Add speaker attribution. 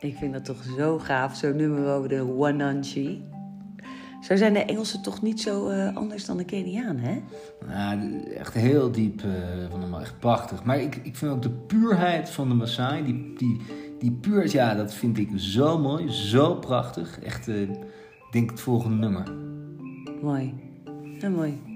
Speaker 1: Ik vind dat toch zo gaaf, zo'n nummer over de Wananchi. Zo zijn de Engelsen toch niet zo eh, anders dan de Keniaan, hè?
Speaker 2: Nou, echt heel diep uh, van hem, echt prachtig. Maar ik, ik vind ook de puurheid van de Maasai, die, die, die puur. ja, dat vind ik zo mooi, zo prachtig. Echt, uh, denk het volgende nummer.
Speaker 1: Mooi, heel mooi.